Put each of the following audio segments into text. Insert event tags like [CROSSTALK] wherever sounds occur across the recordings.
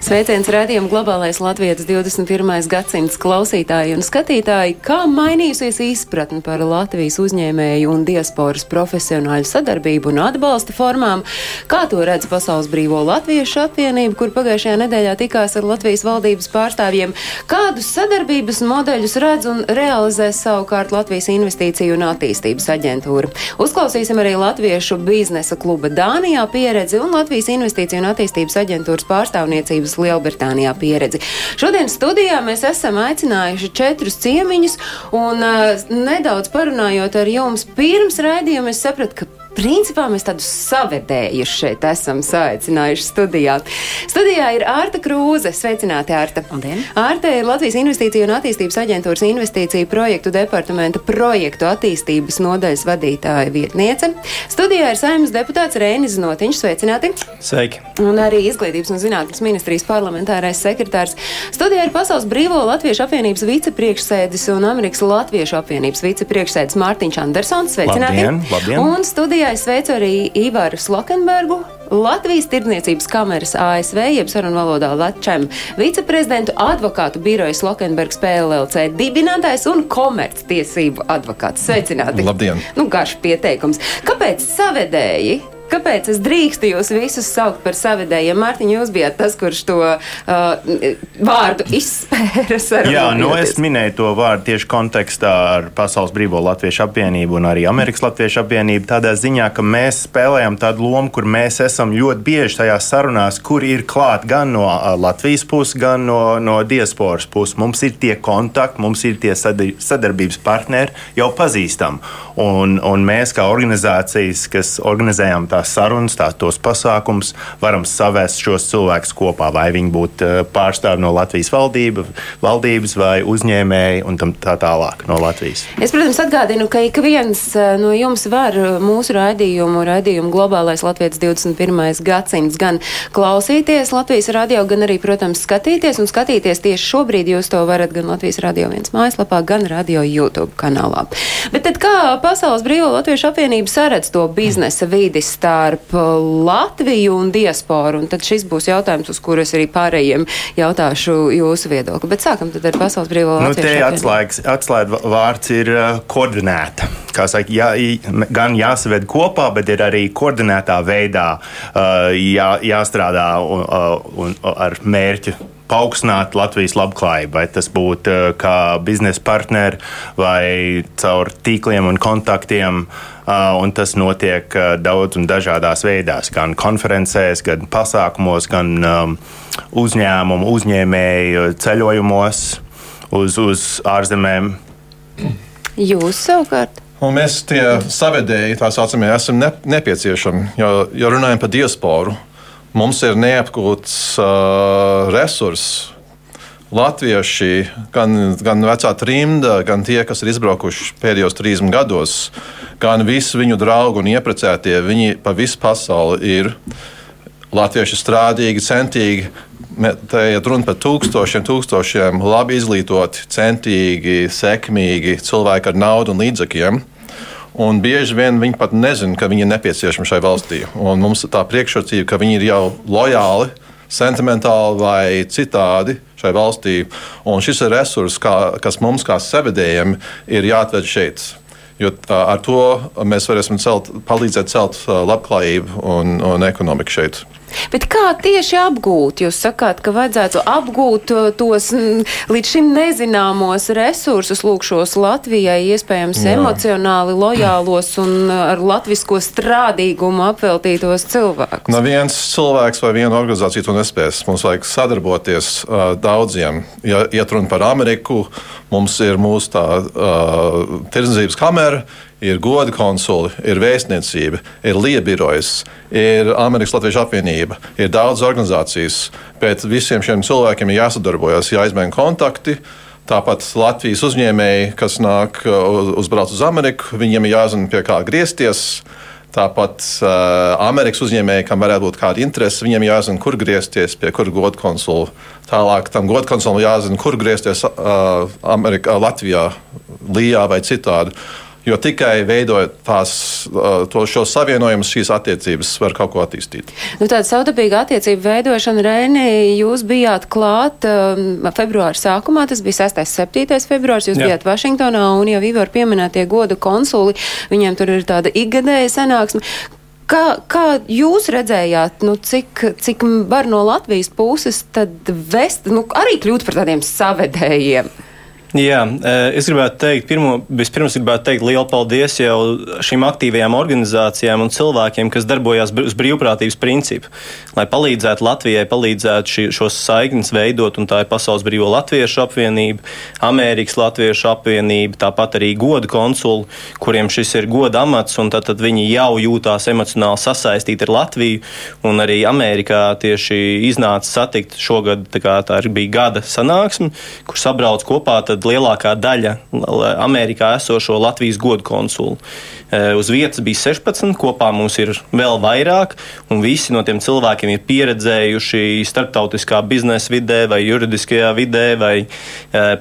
Sveiciens redzējumu globālais Latvijas 21. gadsimts klausītāji un skatītāji, kā mainījusies izpratne par Latvijas uzņēmēju un diasporas profesionāļu sadarbību un atbalsta formām, kā to redz Pasaules brīvo latviešu apvienība, kur pagājušajā nedēļā tikās ar Latvijas valdības pārstāvjiem, kādus sadarbības modeļus redz un realizē savukārt Latvijas investīciju un attīstības aģentūra. Uzklausīsim arī Latviešu biznesa kluba Dānijā pieredzi un Latvijas investīciju un attīstības aģentūras pārstāvniecības Lielbritānijā pieredzi. Šodien studijā mēs esam aicinājuši četrus ciemiņus un uh, nedaudz parunājot ar jums pirms raidījuma, es sapratu, ka Principā mēs tādus savedējus šeit esam saicinājuši studijā. Studijā ir Ārta Krūze. Sveicināti, Ārta. Labdien. Ārta ir Latvijas Investīciju un attīstības aģentūras investīciju projektu departamenta projektu attīstības nodaļas vadītāja vietniece. Studijā ir saimnes deputāts Rēnis Znotiņš. Sveicināti. Sveiki! Un arī Izglītības un zinātnes ministrijas parlamentārais sekretārs. Studijā ir Pasaules Brīvo Latviešu apvienības vicepriekšsēdis un Amerikas Latviešu apvienības vicepriekšsēdis Mārtiņš Andersons. Sveicināti! Labdien, labdien. Un studijā es sveicu arī Ivaru Slokenbergu. Latvijas tirdzniecības kameras ASV, jeb sarunu valodā Latvijas viceprezidentu advokātu biroja Slokenbergs PLLC dibinātājs un komerctiesību advokāts. Sveicināti! Labdien. Nu, garš pieteikums. Kāpēc savedēji? Kāpēc es drīkstu jūs visus saukt par savedējiem? Mārtiņ, jūs bijāt tas, kurš to uh, vārdu izspēra. Jā, nu es minēju to vārdu tieši kontekstā ar Pasaules Brīvo Latviešu apvienību un arī Amerikas Latviešu apvienību. Tādā ziņā, ka mēs spēlējam tādu lomu, kur mēs esam ļoti bieži tajās sarunās, kur ir klāt gan no ā, Latvijas puses, gan no, no diasporas puses. Mums ir tie kontakti, mums ir tie sadar- sadarbības partneri jau pazīstami. Un, un mēs, kā organizācijas, kas organizējam tās sarunas, tās tos pasākumus, varam savest šos cilvēkus kopā, vai viņi būtu ā, pārstāvi no Latvijas valdība, valdības vai uzņēmēji un tā tālāk no Latvijas. Es, protams, atgādinu, ka ik viens eh, no jums var eh, mūsu raidījumu, raidījumu globālais Latvijas 21. gadsimts gan klausīties Latvijas radio, gan arī, protams, skatīties. Un skatīties tieši šobrīd jūs to varat gan Latvijas radio viens mājaslapā, gan radio YouTube kanālā. Bet tad kā Pasaules brīvo Latviešu apvienība saredz to biznesa vidi starp eh, Latviju un diasporu? Un tad šis būs jautājums, uz kuru es arī pārējiem jautāšu jūsu viedokli. Bet sākam tad ar Pasaules brīvo Nu, Latviešu te apvienību. atslēgas, atslēga vārds ir uh, koordinēta. Kā saka, jā, gan jāsaved kopā, bet ir arī koordinētā veidā uh, jā, jāstrādā un, uh, un, ar mērķi paaugstināt Latvijas labklājību. Vai tas būtu uh, kā biznesa partneri vai caur tīkliem un kontaktiem. Uh, un tas notiek uh, daudz un dažādās veidās, gan konferencēs, gan pasākumos, gan um, uzņēmumu, uzņēmēju ceļojumos uz, uz ārzemēm. Jūs savukārt? Un mēs tie savedēji, tā saucamie, esam ne, nepieciešami. Jo, jo runājam par diasporu, mums ir neapgūts uh, resurss. Latvieši, gan, gan vecā trimda, gan tie, kas ir izbraukuši pēdējos 30 gados, gan visi viņu draugi un ieprecētie, viņi pa visu pasauli ir latvieši strādīgi, centīgi. Te ir runa par tūkstošiem, tūkstošiem labi izglītoti, centīgi, sekmīgi cilvēki ar naudu un līdzekļiem. Un bieži vien viņi pat nezina, ka viņi ir nepieciešami šai valstī. Un mums ir tā priekšrocība, ka viņi ir jau lojāli, sentimentāli vai citādi šai valstī. Un šis ir resurs, kā, kas mums, kā savedējiem, ir jāatved šeit. Jo tā, ar to mēs varēsim celt, palīdzēt celt labklājību un, un ekonomiku šeit. Bet kā tieši apgūt? Jūs sakāt, ka vajadzētu apgūt uh, tos mm, līdz šim nezināmos resursus, lūk, šos Latvijai iespējams Jā. emocionāli lojālos un uh, ar latvisko strādīgumu apveltītos cilvēkus. No viens cilvēks vai viena organizācija to nespēs. Mums vajag sadarboties uh, daudziem. Ja iet runa par Ameriku, mums ir mūsu tā uh, tirdzniecības kamera, ir goda konsuli, ir vēstniecība, ir liebirojas, ir Amerikas Latviešu apvienība, ir daudz organizācijas. Bet visiem šiem cilvēkiem ir jāsadarbojas, jāizmēģina kontakti. Tāpat Latvijas uzņēmēji, kas nāk uh, uz- uzbrauc uz Ameriku, viņiem ir jāzina, pie kā griezties. Tāpat uh, Amerikas uzņēmēji, kam varētu būt kāda interese, viņiem jāzina, kur griezties, pie kura godu konsula. Tālāk tam godu konsulam jāzina, kur griezties uh, Amerikā, Latvijā, Lijā vai citādi. Jo tikai veidojot tās, to, šo savienojumus, šīs attiecības var kaut ko attīstīt. Nu, tāda savdabīga attiecība veidošana, Reini, jūs bijāt klāt um, februāra sākumā, tas bija 6. 7. februārs, jūs Jā. bijāt Vašingtonā un jau Ivar pieminētie goda konsuli, viņiem tur ir tāda ikgadēja sanāksme. Kā, kā jūs redzējāt, nu, cik, cik var no Latvijas puses vest, nu, arī kļūt par tādiem savedējiem? Jā, eh, es gribētu teikt, pirmo, vispirms gribētu teikt lielu paldies jau šīm aktīvajām organizācijām un cilvēkiem, kas darbojās uz brīvprātības principu, lai palīdzētu Latvijai, palīdzētu šī, šos saiknes veidot, un tā ir Pasaules Brīvo Latviešu apvienība, Amerikas Latviešu apvienība, tāpat arī goda konsuli, kuriem šis ir goda amats, un tad, tad viņi jau jūtās emocionāli sasaistīti ar Latviju, un arī Amerikā tieši iznāca satikt šogad, tā kā tā bija gada sanāksme, kur sabrauc kopā tad tad lielākā daļa Amerikā esošo Latvijas godu konsulu. E, uz vietas bija 16, kopā mums ir vēl vairāk, un visi no tiem cilvēkiem ir pieredzējuši starptautiskā biznesa vidē, vai juridiskajā vidē, vai e,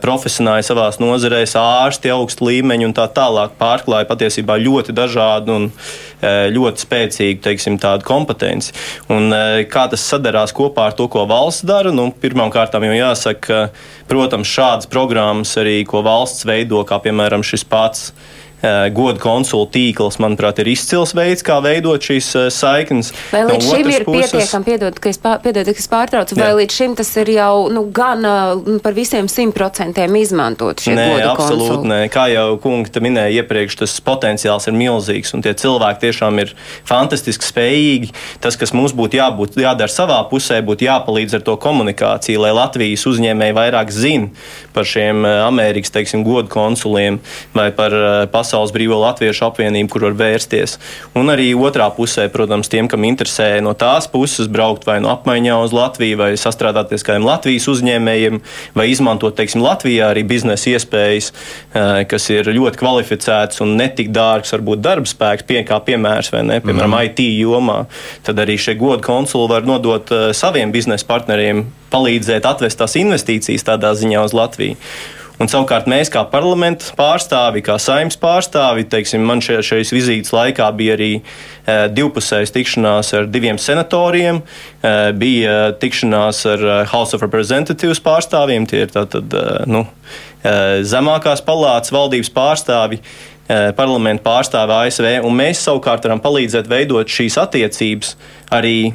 profesionāli savās nozarēs, ārsti augstu līmeņu un tā tālāk. Pārklāja patiesībā ļoti dažādu un e, ļoti spēcīgu teiksim, kompetenci. Un, kā tas sadarās kopā ar to, ko valsts dara? Nu, Pirmkārt, jau jāsaka, ka, protams, šādas programmas arī, ko valsts veido, kā piemēram šis pats Eh, godu konsulu tīkls, manuprāt, ir izcils veids, kā veidot šīs eh, saiknes. Vai līdz no šim ir puses... pietiekami, piedod, ka es, pār, piedod, ka es pārtraucu, vai Jā. līdz šim tas ir jau nu, gan uh, par visiem simt procentiem izmantot šie nē, godu absolūti konsuli? Nē, kā jau kungi minēja iepriekš, tas potenciāls ir milzīgs, un tie cilvēki tiešām ir fantastiski spējīgi. Tas, kas mums būtu jābūt, jādara savā pusē, būtu jāpalīdz ar to komunikāciju, lai Latvijas uzņēmēji vairāk zina par šiem Amerikas, teiksim, godu konsuliem vai par pasaules Pasaules Brīvo Latviešu apvienību, kur var vērsties. Un arī otrā pusē, protams, tiem, kam interesē no tās puses braukt vai no apmaiņā uz Latviju, vai sastrādāties kādiem Latvijas uzņēmējiem, vai izmantot, teiksim, Latvijā arī biznesa iespējas, eh, kas ir ļoti kvalificēts un netik dārgs, varbūt darbspēks, pie, kā piemērs, vai ne, piemēram, mm. IT jomā. Tad arī šie godu konsuli var nodot saviem biznesa partneriem palīdzēt atvest tās investīcijas tādā ziņā uz Latviju. Un savukārt mēs, kā parlamenta pārstāvi, kā saimnes pārstāvi, teiksim, man šajā, šajās vizītes laikā bija arī e, divpusējas tikšanās ar diviem senatoriem, e, bija tikšanās ar e, House of Representatives pārstāvjiem, tie ir tātad e, nu, e, zemākās palātas valdības pārstāvi. E, parlamentu pārstāvi ASV, un mēs savukārt varam palīdzēt veidot šīs attiecības arī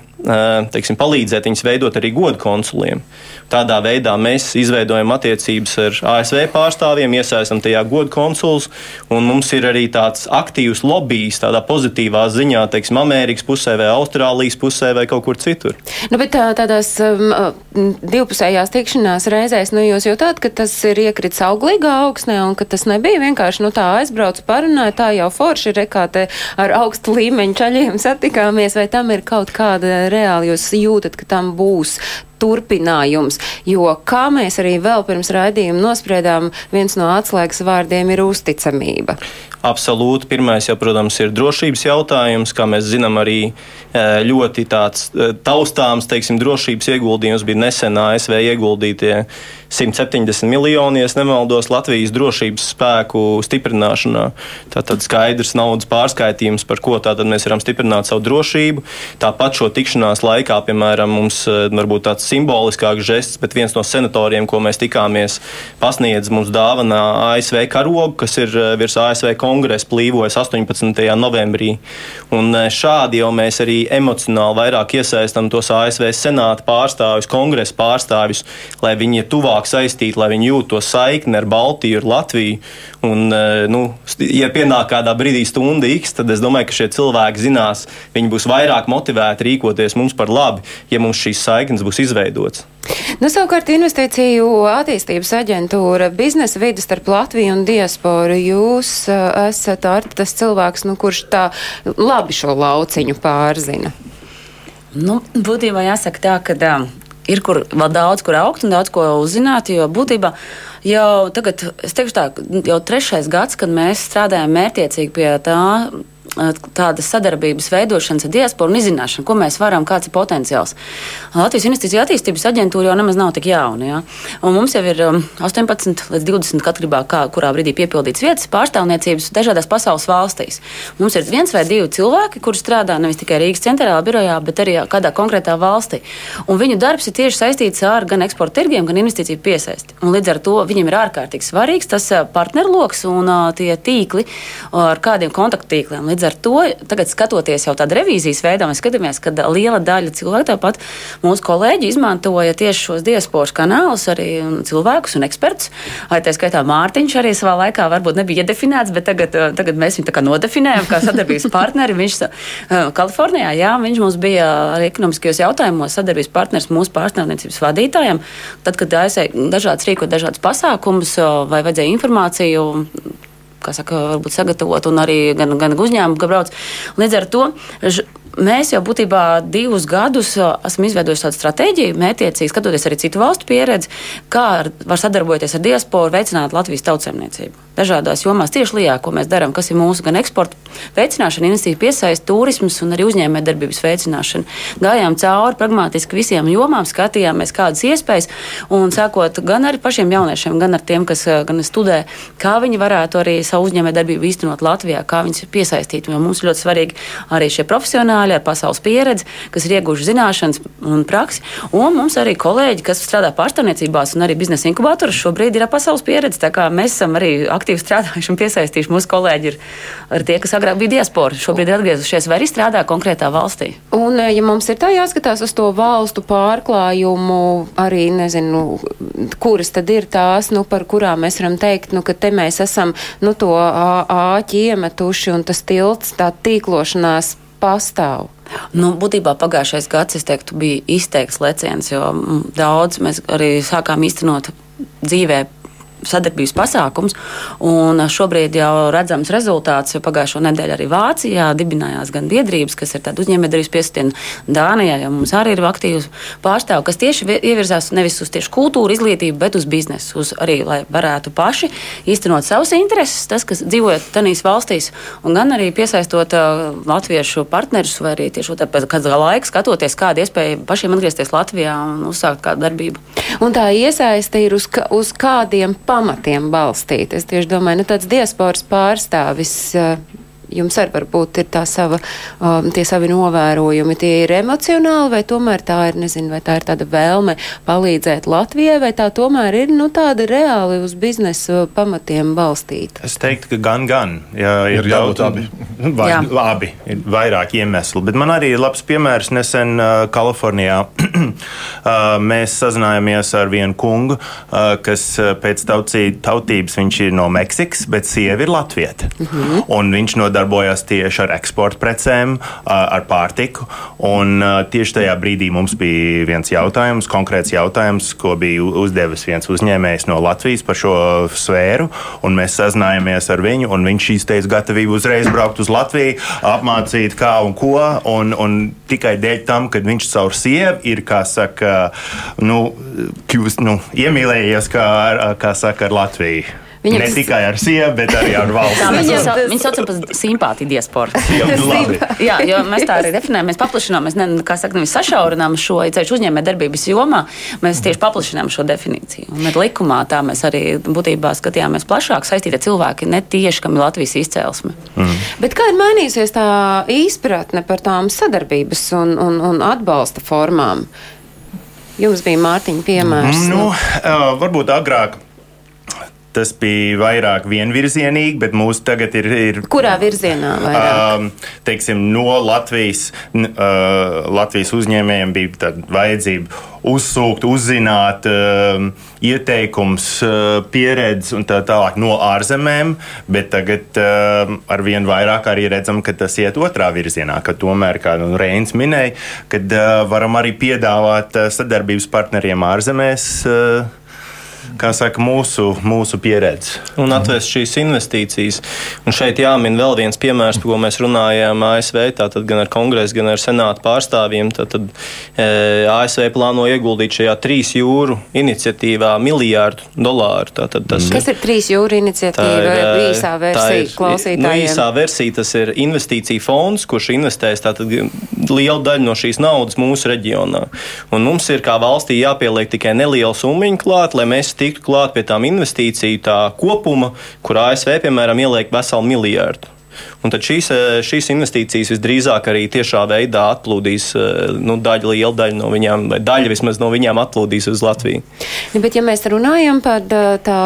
teiksim, palīdzēt viņus veidot arī godu konsuliem. Tādā veidā mēs izveidojam attiecības ar ASV pārstāvjiem, iesaistam tajā godu konsuls, un mums ir arī tāds aktīvs lobbyis, tādā pozitīvā ziņā, teiksim, Amerikas pusē vai Austrālijas pusē vai kaut kur citur. Nu, bet tā, tādās um, divpusējās tikšanās reizēs, nu, jūs jūtat, ka tas ir iekritis auglīgā augsnē un ka tas nebija vienkārši, nu, tā aizbrauc parunāja, tā jau forši rekāte ar augstu līmeņu čaļiem satikāmies, vai tam ir kaut kāda reāli jūs jūtat, ka tam būs turpinājums, jo, kā mēs arī vēl pirms raidījuma nospriedām, viens no atslēgas vārdiem ir uzticamība. Absolūti. Pirmais, jau, protams, ir drošības jautājums. Kā mēs zinām, arī e, ļoti tāds e, taustāms teiksim, drošības ieguldījums bija nesen ASV ieguldītie 170 miljoni, ja nemaldos, Latvijas drošības spēku stiprināšanā. Tātad skaidrs naudas pārskaitījums, par ko tātad mēs varam stiprināt savu drošību. Tāpat šo tikšanās laikā, piemēram, mums e, varbūt tāds simboliskāks žests, bet viens no senatoriem, ko mēs tikāmies, pasniedz mums dāvanā ASV karogu, kas ir virs ASV kongresa plīvojas 18. novembrī. Un e, šādi jau mēs arī emocionāli vairāk iesaistām tos ASV senāta pārstāvjus, kongresa pārstāvjus, lai viņi ir tuvāk saistīti, lai viņi jūt to saikni ar Baltiju, ar Latviju. Un, e, nu, ja pienāk kādā brīdī stunda X, tad es domāju, ka šie cilvēki zinās, viņi būs vairāk motivēti rīkoties mums par labi, ja mums šīs saiknes būs izveidotas. Nu, savukārt investīciju attīstības aģentūra biznesa vidas starp Latviju un diasporu. Jūs uh, esat tas cilvēks, nu, kurš tā labi šo lauciņu pārzina. Nu, būtībā jāsaka tā, ka uh, ir kur vēl daudz, kur augt un daudz ko uzzināt, jo būtībā jau tagad, es teikšu tā, jau trešais gads, kad mēs strādājam mērķiecīgi pie tā, tādas sadarbības veidošanas ar diasporu un izzināšanu, ko mēs varam, kāds ir potenciāls. Latvijas Investīcija attīstības aģentūra jau nemaz nav tik jauna. Ja? Un mums jau ir 18 līdz 20 katrībā, kā, kurā brīdī piepildīts vietas pārstāvniecības dažādās pasaules valstīs. Mums ir viens vai divi cilvēki, kuri strādā nevis tikai Rīgas centrālā birojā, bet arī kādā konkrētā valstī. Un viņu darbs ir tieši saistīts ar gan eksporta tirgiem, gan investīciju piesaisti. Un līdz ar to viņiem ir ārkārtīgi svarīgs tas partnerloks un tie tīkli, ar kādiem kontakttīkliem. Līdz ar to, tagad skatoties jau tādā revīzijas veidā, mēs skatāmies, ka liela daļa cilvēku, tāpat mūsu kolēģi, izmantoja tieši šos diasporas kanālus, arī cilvēkus un ekspertus. Arī tā skaitā Mārtiņš arī savā laikā varbūt nebija iedefinēts, bet tagad, tagad mēs viņu tā kā nodefinējam kā sadarbības partneri. Viņš Kalifornijā, jā, viņš mums bija arī ekonomiskajos jautājumos sadarbības partners mūsu pārstāvniecības vadītājiem. Tad, kad aizēja dažādas rīkot dažādas pasākumus vai vajadzēja informāciju saka, varbūt sagatavot, un arī gan, gan uzņēmumu, ka brauc. Līdz ar to mēs jau būtībā divus gadus esam izveidojuši tādu stratēģiju, mētiecīgi skatoties arī citu valstu pieredzi, kā var sadarboties ar diasporu, veicināt Latvijas tautsēmniecību. Dažādās jomās tieši lijā, ko mēs darām, kas ir mūsu gan eksporta veicināšana, investīcija piesaist, turisms un arī uzņēmējdarbības veicināšana. Gājām cauri pragmatiski visiem jomām, skatījāmies, kādas iespējas, un sākot gan ar pašiem jauniešiem, gan ar tiem, kas gan studē, kā viņi varētu arī savu uzņēmējdarbību īstenot Latvijā, kā viņus piesaistīt. Jo mums ļoti svarīgi arī šie profesionāļi ar pasaules pieredzi, kas ir ieguvuši zināšanas un praksi. Un mums arī kolēģi, kas strādā pārstāvniecībās un arī biznesa inkubatoros, šobrīd ir pasaules pieredze. Tā kā mēs esam arī aktīvi strādājuši un piesaistījuši mūsu kolēģi ir, ir tie, kas agrāk bija diaspora. Šobrīd ir atgriezušies vai arī strādā konkrētā valstī. Un, ja mums ir tā jāskatās uz to valstu pārklājumu, arī nezinu, kuras tad ir tās, nu, par kurām mēs varam teikt, nu, ka te mēs esam nu, to āķi iemetuši un tas tilts, tā tīklošanās pastāv. Nu, būtībā pagājušais gads, teiktu, bija izteikts leciens, jo daudz mēs arī sākām īstenot dzīvē sadarbības pasākums. Šobrīd jau redzams rezultāts. Pagājušo nedēļu arī Vācijā dibinājās gan biedrības, kas ir tāda uzņēmējdarbības piesaistīta. Dānijā jau mums arī ir aktīvs pārstāvji, kas tieši ievirzās nevis uz tieši kultūru izglītību, bet uz biznesu, uz arī, lai varētu paši īstenot savus intereses, tas, kas dzīvojot tenīs valstīs, un gan arī piesaistot uh, latviešu partnerus, vai arī tieši pēc kāda laika skatoties, kāda iespēja pašiem atgriezties Latvijā un uzsākt kādu darbību. Un tā iesaiste ir uz, uz kādiem pamatiem balstīta. Es tieši domāju, nu tāds diasporas pārstāvis. Uh, jums arī varbūt ir tā sava, um, tie savi novērojumi, tie ir emocionāli, vai tomēr tā ir, nezinu, vai tā ir tāda vēlme palīdzēt Latvijai, vai tā tomēr ir, nu, tāda reāli uz biznesa pamatiem balstīta? Es teiktu, ka gan, gan. Jā, ir, ir jābūt abi. [LAUGHS] Vai, Jā. Abi, ir vairāk iemesli, bet man arī ir labs piemērs nesen uh, Kalifornijā. [CLEARS THROAT] uh, mēs sazinājāmies ar vienu kungu, uh, kas uh, pēc tautsī, tautības viņš ir no Meksikas, bet sieva ir Latvieta. Mhm. -huh. Un viņš no nodarbojas tieši ar eksporta precēm, ar pārtiku. Un tieši tajā brīdī mums bija viens jautājums, konkrēts jautājums, ko bija uzdevis viens uzņēmējs no Latvijas par šo sfēru. Mēs sazinājāmies ar viņu, un viņš izteica gatavību uzreiz braukt uz Latviju, apmācīt, kā un ko. Un, un tikai dēļ tam, ka viņš caur sievu ir, kā saka, nu, kļūst, nu, iemīlējies, kā, kā saka, ar Latviju. Viņam ne tikai ar sievu, bet arī ar [LAUGHS] valsts. Tā, mēs jau viņu saucam par simpātiju diasporu. [LAUGHS] Jā, jo mēs tā arī definējam, mēs paplašinām, mēs ne, kā saka, nevis sašaurinām šo ceļu uzņēmē darbības jomā, mēs tieši paplašinām šo definīciju. Un ar likumā tā mēs arī būtībā skatījāmies plašāk saistīti cilvēki, ne tieši, kam ir Latvijas izcēlesme. Mm. Bet kā ir mainījusies tā izpratne par tām sadarbības un, un, un atbalsta formām? Jums bija Mārtiņa piemērs. Nu, uh, varbūt agrāk tas bija vairāk vienvirzienīgi, bet mūsu tagad ir. ir Kurā virzienā? Um, teiksim, no Latvijas, uh, Latvijas uzņēmējiem bija vajadzība uzsūkt, uzzināt uh, ieteikums, uh, pieredzi un tā tālāk no ārzemēm, bet tagad uh, ar vien vairāk arī redzam, ka tas iet otrā virzienā, ka tomēr, kā nu, Reins minēja, kad uh, varam arī piedāvāt uh, sadarbības partneriem ārzemēs. Kā saka, mūsu, mūsu pieredze. Un atvest šīs investīcijas. Un šeit jāmin vēl viens piemērs, par ko mēs runājām ASV, tātad gan ar kongresu, gan ar senātu pārstāvjiem. Tātad, e, ASV plāno ieguldīt šajā trīs jūru iniciatīvā miljārdu dolāru. Tātad, tas Kas ir trīs jūra iniciatīva? e, īsā tā versija ir- klausītājiem. Nu, īsā versija tas ir investīcija fonds, kurš investēs tātad lielu daļu no šīs naudas mūsu reģionā. Un mums ir kā valstī jāpieliek tikai neliela summa klāt, lai mēs tiktu klāt pie tām investīciju tā kopuma, kur ASV, piemēram, ieliek veselu miljārdu. Un tad šīs, eh, šīs investīcijas visdrīzāk arī tiešā veidā atplūdīs eh, nu, daļa, liela daļa no viņām, vai daļa vismaz no viņām atplūdīs uz Latviju. Nu, bet, ja mēs runājam par tā, tā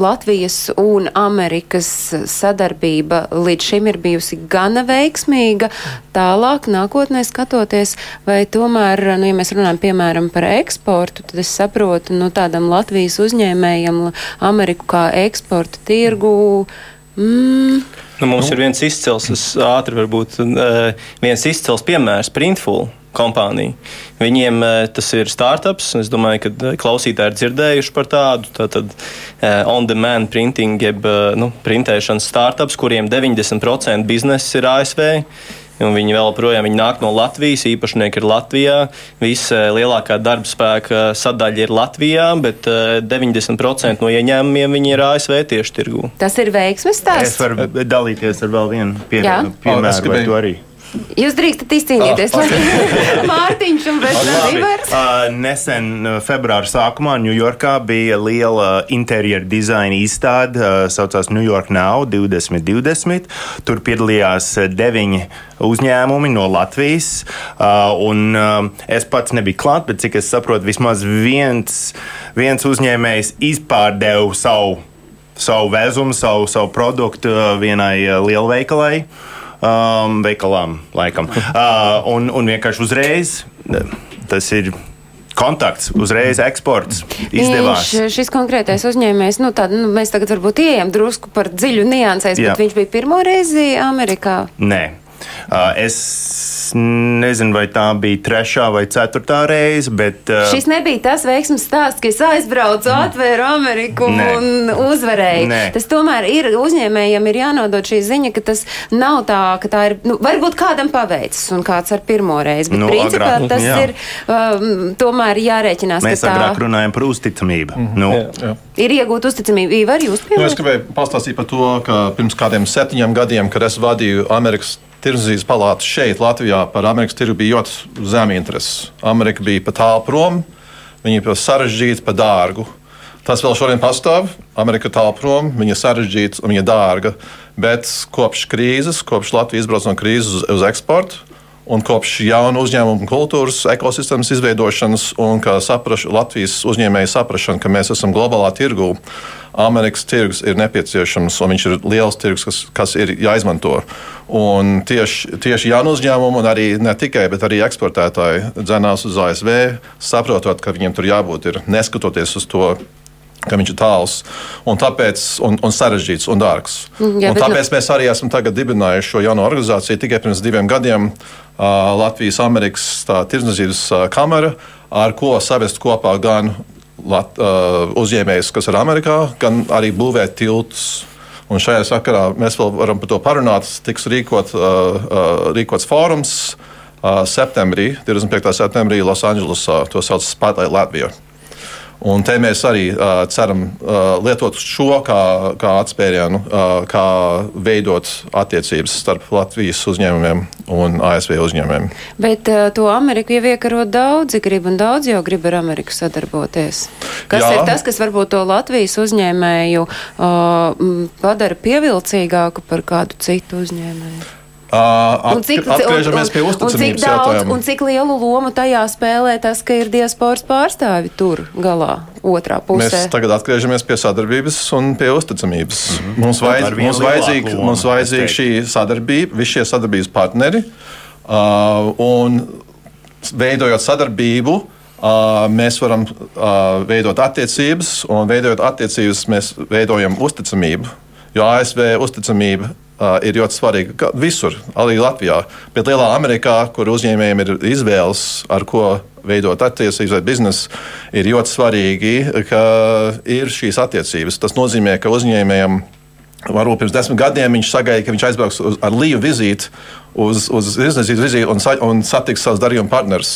Latvijas un Amerikas sadarbība, līdz šim ir bijusi gana veiksmīga, tālāk nākotnē skatoties, vai tomēr, nu, ja mēs runājam piemēram par eksportu, tad es saprotu, nu, tādam Latvijas uzņēmējam Ameriku kā eksporta tirgu. Mm, Nu, mums nu. ir viens izcils, es ātri varbūt eh, viens izcils piemērs, Printful kompānija. Viņiem eh, tas ir startups. Es domāju, ka eh, klausītāji ir dzirdējuši par tādu. Tātad on-demand printing, jeb nu, printēšanas startups, kuriem 90% biznesa ir ASV. Un viņi vēl projām viņi nāk no Latvijas, īpašnieki ir Latvijā. Visa lielākā darba spēka sadaļa ir Latvijā, bet 90% no ieņēmumiem viņi ir ASV tieši tirgū. tas ir veiksmes Es stāsts. varu dalīties ar vēl vienu es piemēru, vai gribēju- tu arī? Jūs drīkstat izcīnīties. Ah, [LAUGHS] Mārtiņš un. Ivars. Uh, Nesen, uh, februāra sākumā, Ņujorkā bija liela interjera dizaina izstāde, uh, saucās New York Now 2020. Tur piedalījās deviņi uzņēmumi no Latvijas. Un, es pats nebiju klāt, bet cik es saprotu, vismaz viens, viens uzņēmējs izpārdeva savu, savu vezumu, savu, savu produktu vienai lielveikalai um, veikalām, laikam. Uh, un, un vienkārši uzreiz tas ir kontakts, uzreiz eksports izdevās. Viņš, šis konkrētais uzņēmējs, nu, tād, nu, mēs tagad varbūt ieejam drusku par dziļu niansēs, Jā. bet viņš bija pirmo reizi Amerikā. Nē. Uh, es nezinu, vai tā bija trešā vai ceturtā reize, bet. Uh, Šis nebija tas veiksmes stāsts, ka es aizbraucu, atvēru Ameriku Nē. un uzvarēju. Nē. Tas tomēr ir uzņēmējiem ir jānodod šī ziņa, ka tas nav tā, ka tā ir, nu, varbūt kādam paveicis un kāds ar pirmo reizi, bet Nu, principā agrāk, tas jā. ir um, tomēr jārēķinās, Mēs ka agrāk tā runājam par uzticamību. Mm -hmm. nu, Jā. ir iegūta uzticamība. Ivar, jūs Nu, es gribēju pastāstīt par to, ka pirms kādiem septiņiem gadiem, kad es vadīju Amerikas Tirzniecības palātu šeit, Latvijā, par Amerikas tirgu bija ļoti zema interese. Amerika bija pa tālu prom, viņa bija pa sarežģīta, pa dārgu. Tas vēl šodien pastāv. Amerika ir tālu prom, viņa ir sarežģīta un viņa dārga. Bet kopš krīzes, kopš Latvijas izbrauc no krīzes uz, uz eksportu, un kopš jaunu uzņēmumu kultūras ekosistēmas izveidošanas, un kā saprašu, Latvijas uzņēmēju saprašana, ka mēs esam globālā tirgū, Amerikas tirgus ir nepieciešams, un viņš ir liels tirgus, kas, kas ir jāizmanto. Un tieši, tieši jaunu uzņēmumu, un arī ne tikai, bet arī eksportētāji dzenās uz ASV, saprotot, ka viņiem tur jābūt, ir, neskatoties uz to ka viņš ir tāls un, tāpēc, un, un sarežģīts un dārgs. Mm, jā, un tāpēc mēs arī esam dibinājuši šo jauno organizāciju tikai pirms diviem gadiem. Uh, Latvijas-Amerikas tirdzniecības uh, kamera, ar ko savest kopā gan Lat, uh, uzņēmējus, kas ir Amerikā, gan arī būvēt tiltus. Un šajā sakarā mēs vēl varam par to parunāt. Tiks rīkot, uh, uh, rīkots fórums uh, septembrī, 25. septembrī Losandželosā. To sauc par Spotlight Latviju. Un te mēs arī uh, ceram uh, lietot šo kā, kā atspērienu, uh, kā veidot attiecības starp Latvijas uzņēmumiem un ASV uzņēmumiem. Bet uh, to Ameriku jau iekaro daudzi grib, un daudz jau grib ar Ameriku sadarboties. Kas Jā. ir tas, kas varbūt to Latvijas uzņēmēju uh, padara pievilcīgāku par kādu citu uzņēmēju? Un cik, atgriežamies pie uzticamības jautājuma. un cik lielu lomu tajā spēlē tas, ka ir diasporas pārstāvi tur galā, otrā pusē? Mēs tagad atgriežamies pie sadarbības un pie uzticamības. Mm -hmm. Mums, vajadz, mums, vajadzīga, mums vajadzīga es šī sadarbība, visi šie sadarbības partneri. Uh, un veidojot sadarbību, uh, mēs varam uh, veidot attiecības, un veidojot attiecības, mēs veidojam uzticamību. Jo ASV uzticamība ir ļoti svarīga visur, arī Latvijā. Bet Lielā Amerikā, kur uzņēmējiem ir izvēles, ar ko veidot attiecības vai biznesu, ir ļoti svarīgi, ka ir šīs attiecības. Tas nozīmē, ka uzņēmējiem Varbūt pirms desmit gadiem viņš sagaidīja, ka viņš aizbrauks uz, ar Līju vizīti uz, uz izniecības vizīti un, sa, un satiks savus darījuma partnerus.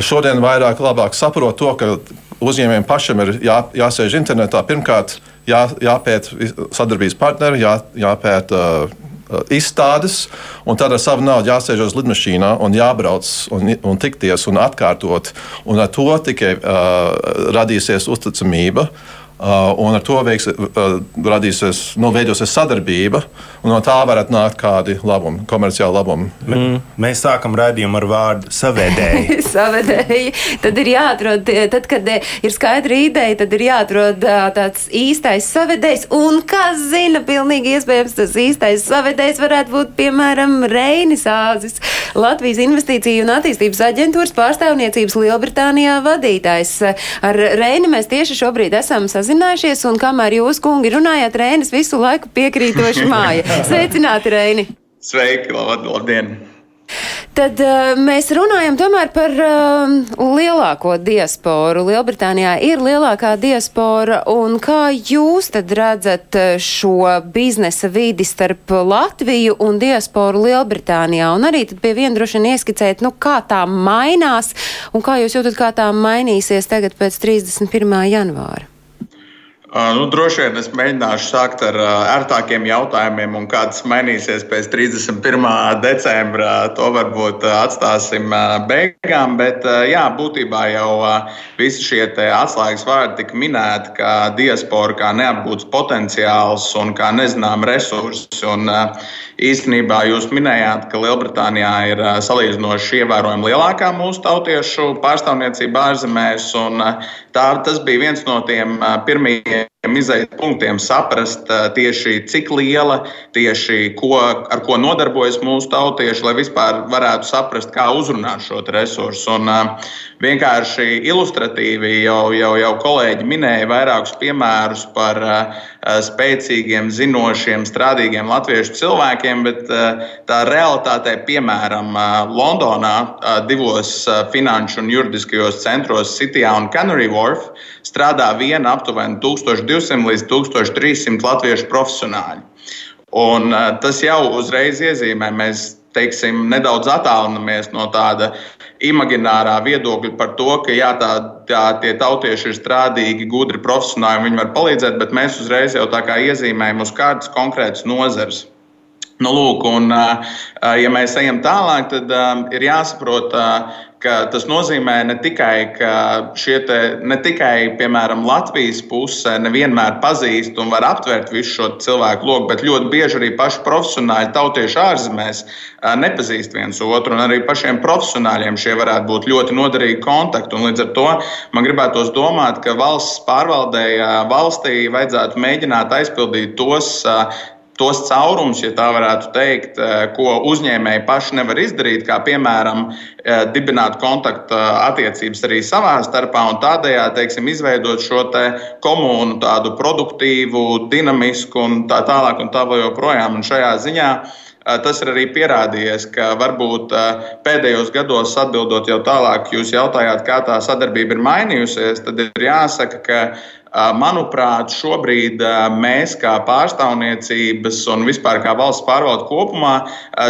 Šodien vairāk saprot to, ka uzņēmējiem pašiem ir jā, jāsēž internetā. Pirmkārt, jā, jāpēta sadarbības partneri, jā, jāpēta uh, izstādes, un tad ar savu naudu jāsēž uz lidmašīnā un jābrauc un, un tikties un atkārtot. Un ar to tikai uh, radīsies uzticamība. Uh, un ar to veiks, uh, radīsies, nu, veidosies sadarbība, un no tā varētu nākt kādi labumi, komerciāli labumi. Mm. Mēs sākam raidījumu ar vārdu savedēji. [LAUGHS] savedēji. Tad ir jāatrod, tad, kad ir skaidra ideja, tad ir jāatrod uh, tāds īstais savedējs. Un kas zina, pilnīgi iespējams, tas īstais savedējs varētu būt, piemēram, Reinis Āzis, Latvijas Investīciju un attīstības aģentūras pārstāvniecības Lielbritānijā vadītājs. Ar Reini mēs tieši šobrīd esam sazinājušies sazinājušies, un kamēr jūs, kungi, runājāt, Rēnis visu laiku piekrītoši [LAUGHS] māja. Sveicināti, Rēni! Sveiki, labdien! Tad uh, mēs runājam tomēr par uh, lielāko diasporu. Lielbritānijā ir lielākā diaspora, un kā jūs tad redzat šo biznesa vidi starp Latviju un diasporu Lielbritānijā? Un arī pie viena droši vien ieskicēt, nu, kā tā mainās, un kā jūs jūtat, kā tā mainīsies tagad pēc 31. janvāra? Nu, droši vien es mēģināšu sākt ar ērtākiem jautājumiem, un kāds mainīsies pēc 31. decembra. To varbūt atstāsim beigām. Bet, jā, būtībā jau visi šie atslēgas vārdi tika minēti, kā diaspora, kā neapgūts potenciāls un kā nezinām resursi. Un, īstenībā jūs minējāt, ka Lielbritānijā ir salīdzinoši ievērojami lielākā mūsu tautiešu pārstāvniecība ārzemēs. Tā, tas bija viens no tiem pirmajiem izaicinājumiem punktiem saprast tieši cik liela, tieši ko, ar ko nodarbojas mūsu tautieši, lai vispār varētu saprast, kā uzrunāt šo resursu. Un, vienkārši ilustratīvi jau, jau, jau kolēģi minēja vairākus piemērus par spēcīgiem, zinošiem, strādīgiem latviešu cilvēkiem, bet tā realitātē, piemēram, Londonā, divos finanšu un juridiskajos centros, Cityā un Canary Wharf, strādā viena aptuveni 1200 līdz 1300 latviešu profesionāļi. Un, tas jau uzreiz iezīmē, mēs teiksim, nedaudz attālinamies no tāda imaginārā viedokļa par to, ka jā, tā, tā, tie tautieši ir strādīgi, gudri, profesionāli, viņi var palīdzēt, bet mēs uzreiz jau tā kā iezīmējam uz kādas konkrētas nozares. Nu, lūk, un, ja mēs ejam tālāk, tad um, ir jāsaprot, uh, tas nozīmē ne tikai, ka šie te, ne tikai, piemēram, Latvijas puse nevienmēr pazīst un var aptvert visu šo cilvēku loku, bet ļoti bieži arī paši profesionāļi tautieši ārzemēs nepazīst viens otru, un arī pašiem profesionāļiem šie varētu būt ļoti noderīgi kontakti. Un līdz ar to man gribētos domāt, ka valsts pārvaldēji valstī vajadzētu mēģināt aizpildīt tos tos caurumus, ja tā varētu teikt, eh, ko uzņēmēji paši nevar izdarīt, kā piemēram eh, dibināt kontaktu eh, attiecības arī savā starpā un tādējādi teiksim, izveidot šo komunu tādu produktīvu, dinamisku un tā tālāk un tā joprojām. Un šajā ziņā tas ir arī pierādījies, ka varbūt pēdējos gados, atbildot jau tālāk, jūs jautājāt, kā tā sadarbība ir mainījusies, tad ir jāsaka, ka Manuprāt, šobrīd mēs, kā pārstāvniecības un vispār kā valsts pārvalde kopumā,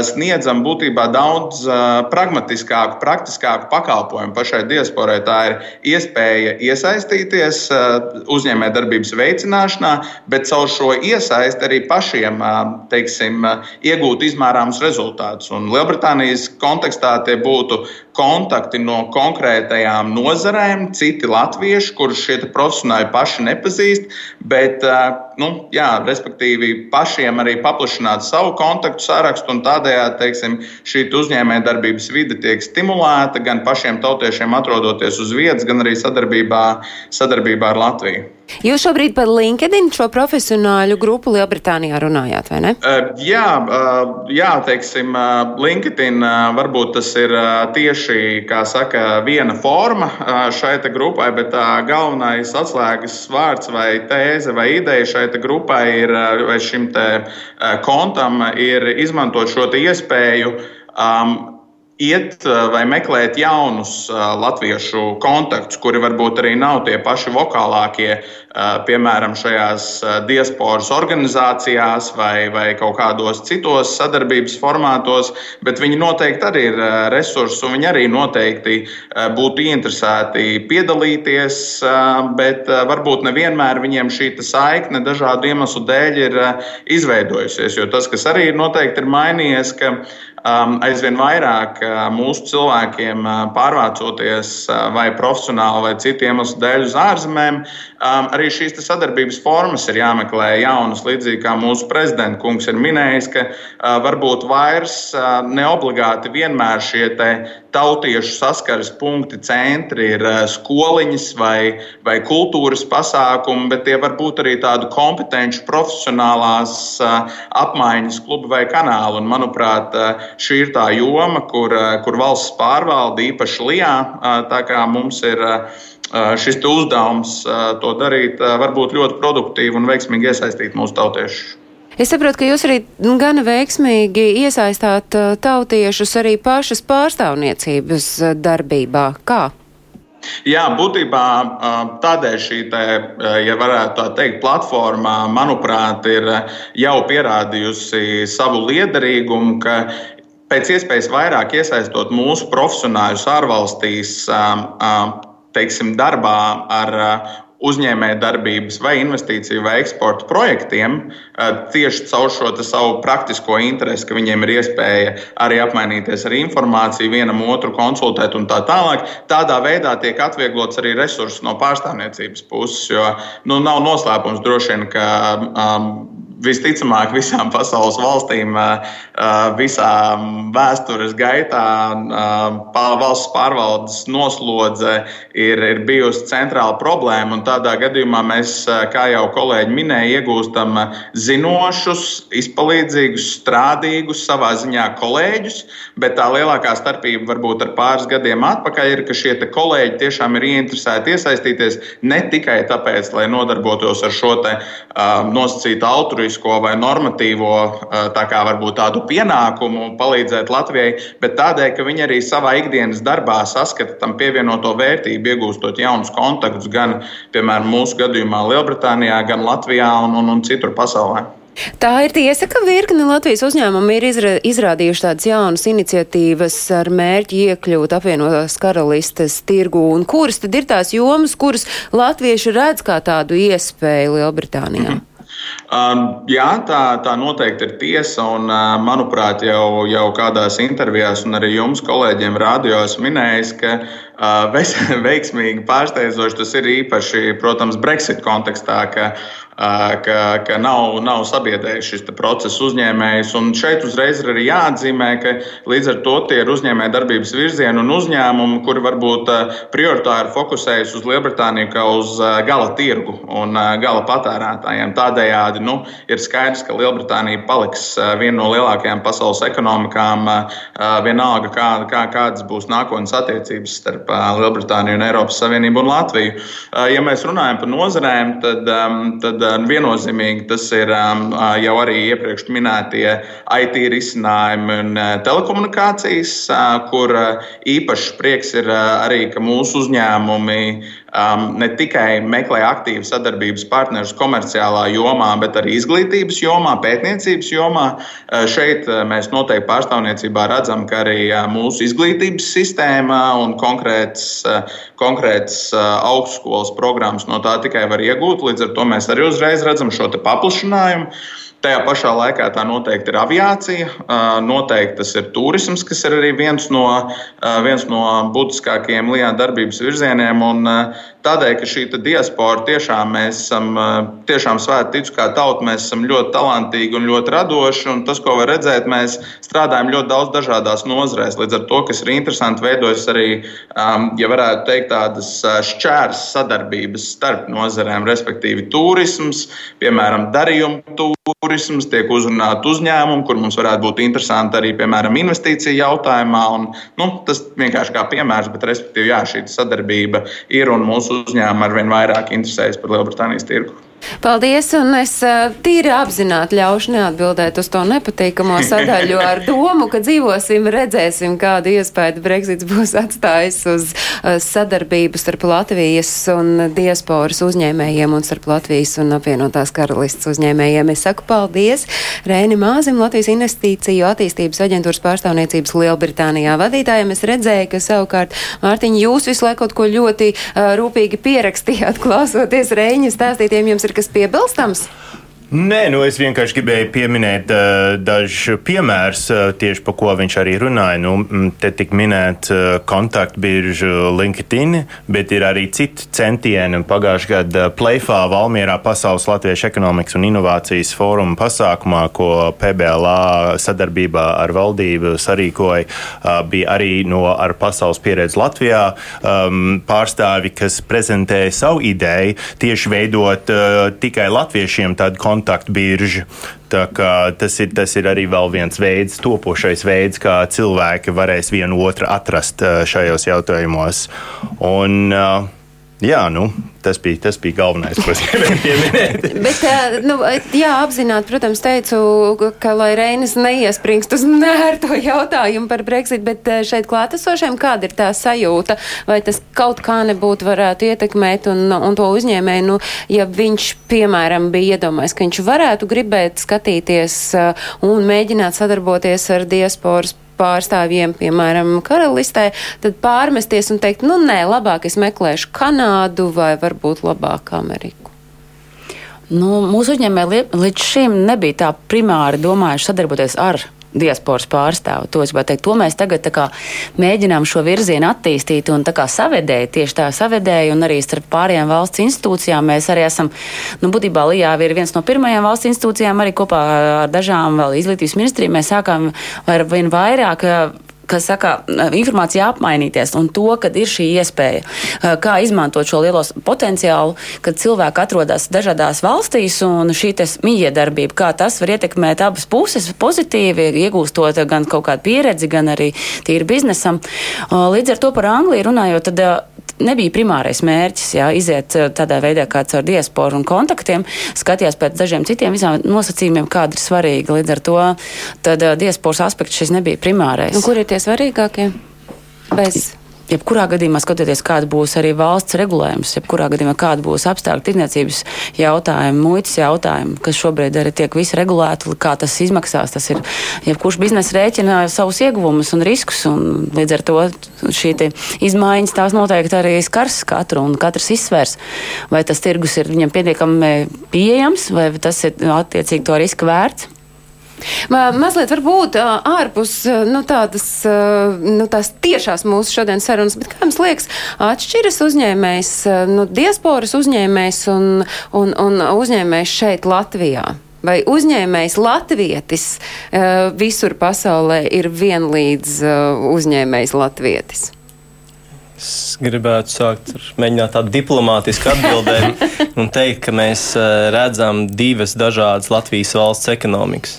sniedzam būtībā daudz pragmatiskāku, praktiskāku pakalpojumu pašai diasporai. Tā ir iespēja iesaistīties uzņēmējdarbības veicināšanā, bet caur šo iesaisti arī pašiem teiksim, iegūt izmērāmus rezultātus. Un Lielbritānijas kontekstā tie būtu kontakti no konkrētajām nozarēm, citi latvieši, kurus šie profesionāļi paši nepazīst, bet, nu, jā, respektīvi, pašiem arī paplašināt savu kontaktu sarakstu un tādējādi, teiksim, šī uzņēmējdarbības vide tiek stimulēta gan pašiem tautiešiem atrodoties uz vietas, gan arī sadarbībā, sadarbībā ar Latviju. Jūs šobrīd par LinkedIn šo profesionāļu grupu Lielbritānijā runājāt, vai ne? Uh, jā, uh, jā, teiksim, uh, LinkedIn varbūt tas ir tieši, kā saka, viena forma šai grupai, bet galvenais atslēgas vārds vai tēze vai ideja šai grupai ir, vai šim te kontam ir izmantot šo iespēju. Um, iet vai meklēt jaunus latviešu kontaktus, kuri varbūt arī nav tie paši vokālākie, piemēram, šajās diasporas organizācijās vai, vai kaut kādos citos sadarbības formātos, bet viņi noteikti arī ir resursi un viņi arī noteikti būtu interesēti piedalīties, bet varbūt nevienmēr viņiem šī saikne dažādu iemeslu dēļ ir izveidojusies, jo tas, kas arī noteikti ir mainījies, ka Um, aizvien vairāk uh, mūsu cilvēkiem pārvācoties vai profesionāli vai citu iemeslu dēļ uz ārzemēm, arī šīs sadarbības formas ir jāmeklē jaunas. Līdzīgi kā mūsu prezidents kungs ir minējis, ka varbūt vairs ne obligāti vienmēr šie tautiešu saskares punkti, centri ir skoliņas vai, vai kultūras pasākumi, bet tie var būt arī tādu kompetenci profesionālās apmaiņas klubi vai kanāli. Un, manuprāt, šī ir tā joma, kur, kur valsts pārvalde īpaši lijā. Tā kā mums ir šis uzdevums to darīt, var būt ļoti produktīvi un veiksmīgi iesaistīt mūsu tautiešus. Es saprotu, ka jūs arī gana veiksmīgi iesaistāt tautiešus arī pašas pārstāvniecības darbībā. Kā? Jā, būtībā tādēļ šī, te, ja varētu tā teikt, platforma, manuprāt, ir jau pierādījusi savu liederīgumu, ka pēc iespējas vairāk iesaistot mūsu profesionāļus ārvalstīs, teiksim, darbā ar uzņēmējdarbības, vai investīciju, vai eksporta projektiem, tieši caur šo savu praktisko interesi, ka viņiem ir iespēja arī apmainīties ar informāciju, vienam otru konsultēt un tā tālāk. Tādā veidā tiek atvieglots arī resursi no pārstāvniecības puses, jo nu, nav noslēpums droši vien, ka um, visticamāk visām pasaules valstīm visā vēstures gaitā valsts pārvaldes noslodze ir, ir bijusi centrāla problēma. Tādā gadījumā mēs, kā jau kolēģi minēja, iegūstam zinošus, izpalīdzīgus, strādīgus, savā ziņā kolēģus, bet tā lielākā starpība varbūt ar pāris gadiem atpakaļ ir, ka šie kolēģi tiešām ir ieinteresēti iesaistīties ne tikai tāpēc, lai nodarbotos ar šo te, uh, nosacītu altruismu, saturisko vai normatīvo eh, tā kā tādu pienākumu palīdzēt Latvijai, bet tādēļ, ka viņi arī savā ikdienas darbā saskata tam pievienoto vērtību, iegūstot jaunus kontaktus gan, piemēram, mūsu gadījumā Lielbritānijā, gan Latvijā un, un, un citur pasaulē. Tā ir tiesa, ka virkni Latvijas uzņēmumi ir izrādījuši tādas jaunas iniciatīvas ar mērķi iekļūt apvienotās karalistes tirgu, un kuras tad ir tās jomas, kuras latvieši redz kā tādu iespēju Lielbritānijā? Mm -hmm. Um, jā, tā, tā noteikti ir tiesa. Un, uh, manuprāt, jau, jau kādās intervijās, un arī jums, kolēģiem, rādio esmu minējis, ka uh, [LAUGHS] veiksmīgi pārsteidzoši tas ir īpaši, protams, Brexit kontekstā, ka ka, ka nav, nav sabiedrējis šis process uzņēmējs. Un šeit uzreiz ir arī jāatzīmē, ka līdz ar to tie ir uzņēmēja darbības virzieni un uzņēmumi, kuri varbūt prioritāri fokusējas uz Lielbritāniju kā uz gala tirgu un gala patērētājiem. Tādējādi nu, ir skaidrs, ka Lielbritānija paliks viena no lielākajām pasaules ekonomikām, vienalga kā, kā, kādas būs nākotnes attiecības starp Lielbritāniju un Eiropas Savienību un Latviju. Ja mēs runājam par nozarēm, tad, tad viennozīmīgi tas ir um, jau arī iepriekš minētie IT risinājumi un telekomunikācijas, kur īpašs prieks ir arī, ka mūsu uzņēmumi um, ne tikai meklē aktīvu sadarbības partnerus komerciālā jomā, bet arī izglītības jomā, pētniecības jomā. Uh, šeit uh, mēs noteikti pārstāvniecībā redzam, ka arī uh, mūsu izglītības sistēma un konkrēts, konkrēts augstskolas programmas no tā tikai var iegūt. Līdz ar to mēs arī uzreiz redzam šo paplašinājumu. Tajā pašā laikā tā noteikti ir aviācija, noteikti tas ir turisms, kas ir arī viens no, viens no būtiskākajiem LIBE darbības virzieniem. Un tādēļ, ka šī diaspora tiešām mēs esam tiešām svēti ticu kā tauta, mēs esam ļoti talantīgi un ļoti radoši. Un tas, ko var redzēt, mēs strādājam ļoti daudz dažādās nozarēs. Līdz ar to, kas ir interesanti, veidojas arī, ja varētu teikt, tādas šķērs sadarbības starp nozarēm, respektīvi turisms, piemēram, darījumu turisms, tiek uzrunāti uzņēmumi, kur mums varētu būt interesanti arī, piemēram, investīcija jautājumā. Un, nu, tas vienkārši kā piemērs, bet respektīvi, jā, šī sadarbība ir un mūsu uzņēmumi arvien vairāk interesējas par Lielbritānijas tirgu. Paldies, un es tīri apzināti ļaušu neatbildēt uz to nepatīkamo [LAUGHS] sadaļu ar domu, ka dzīvosim, redzēsim, kādu iespēju Brexits būs atstājis uz sadarbību starp Latvijas un diasporas uzņēmējiem un starp Latvijas un apvienotās karalists uzņēmējiem. Es saku paldies Rēni Māzim, Latvijas investīciju attīstības aģentūras pārstāvniecības Lielbritānijā vadītājiem. Es redzēju, ka savukārt, Mārtiņ, jūs visu laiku kaut ko ļoti uh, rūpīgi pierakstījāt, [LAUGHS] klausoties Rēņa stāstītiem. Jums ir kas piebilstams? Nē, nu es vienkārši gribēju pieminēt uh, dažus piemērus, uh, tieši par ko viņš arī runāja. Nu, te tika minēta uh, kontaktbirža LinkedIn, bet ir arī citi centieni. Pagājušajā gadā Playfā Valmierā Pasaules Latviešu ekonomikas un inovācijas fóruma pasākumā, ko PBLA sadarbībā ar valdību sarīkoja, uh, bija arī no ar pasaules pieredzi Latvijā um, pārstāvi, kas prezentēja savu ideju tieši veidot uh, tikai latviešiem tādu kontaktu kontaktbiržu. Tas ir, tas ir arī viens veids, topošais veids, kā cilvēki varēs vienu otru atrast eh, šajos jautājumos. Un, uh, Jā, nu, tas, bija, tas bija galvenais, ko es gribēju pieminēt. [LAUGHS] Bet, nu, jā, apzināti, protams, teicu, ka lai Reinis neiespringst uz nērto jautājumu par Brexit, bet šeit klātesošiem kāda ir tā sajūta, vai tas kaut kā nebūtu varētu ietekmēt un, un to uzņēmēju, nu, ja viņš, piemēram, bija iedomājis, ka viņš varētu gribēt skatīties un mēģināt sadarboties ar diasporas pārstāvjiem, piemēram, karalistē, tad pārmesties un teikt, nu nē, labāk es meklēšu Kanādu vai varbūt labāk Ameriku. Nu, mūsu uzņēmēji līdz šim nebija tā primāri domājuši sadarboties ar diasporas pārstāvu. To, teikt, to mēs tagad kā, mēģinām šo virzienu attīstīt un savedēt, tieši tā savedēju, un arī starp pārējām valsts institūcijām mēs arī esam, nu, būtībā Lijāvi ir viens no pirmajām valsts institūcijām, arī kopā ar dažām vēl izglītības ministriem mēs sākām ar vien vairāk kas saka, informācija apmainīties un to, kad ir šī iespēja, kā izmantot šo lielo potenciālu, kad cilvēki atrodas dažādās valstīs un šī mijiedarbība, kā tas var ietekmēt abas puses pozitīvi, iegūstot gan kaut kādu pieredzi, gan arī tīri biznesam. Līdz ar to par Angliju runājot, tad nebija primārais mērķis, jā, iziet tādā veidā kā caur diasporu un kontaktiem, skatījās pēc dažiem citiem nosacījumiem, kāda ir svarīga. Līdz ar to tad diasporas aspekts šis nebija primārais. Un kur ir tie svarīgākie? Bez jebkurā gadījumā skatoties, kāda būs arī valsts regulējums, jebkurā gadījumā kāda būs apstākļu tirdzniecības jautājumi, muitas jautājumi, kas šobrīd arī tiek visi regulēti, kā tas izmaksās. Tas ir, jebkurš biznesa rēķina savus ieguvumus un riskus, un līdz ar to šī izmaiņas tās noteikti arī skars katru, un katrs izsvers, vai tas tirgus ir viņam pietiekami pieejams, vai tas ir attiecīgi to riska vērts. Mazliet varbūt ārpus nu, tādas nu, tiešās mūsu šodienas sarunas, bet kā jums liekas, atšķiras uzņēmējs, nu, diasporas uzņēmējs un, un, un uzņēmējs šeit Latvijā? Vai uzņēmējs latvietis visur pasaulē ir vienlīdz uzņēmējs latvietis? Es gribētu sākt ar mēģināt tādu diplomātisku atbildēm [LAUGHS] un teikt, ka mēs redzam divas dažādas Latvijas valsts ekonomikas.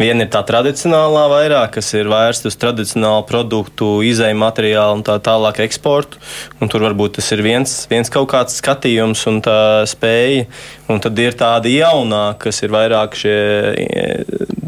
Viena ir tā tradicionālā vairāk, kas ir vērsta uz tradicionālu produktu, izēju materiālu un tā tālāk eksportu. Un tur varbūt tas ir viens, viens kaut kāds skatījums un tā spēja. Un tad ir tāda jaunā, kas ir vairāk šie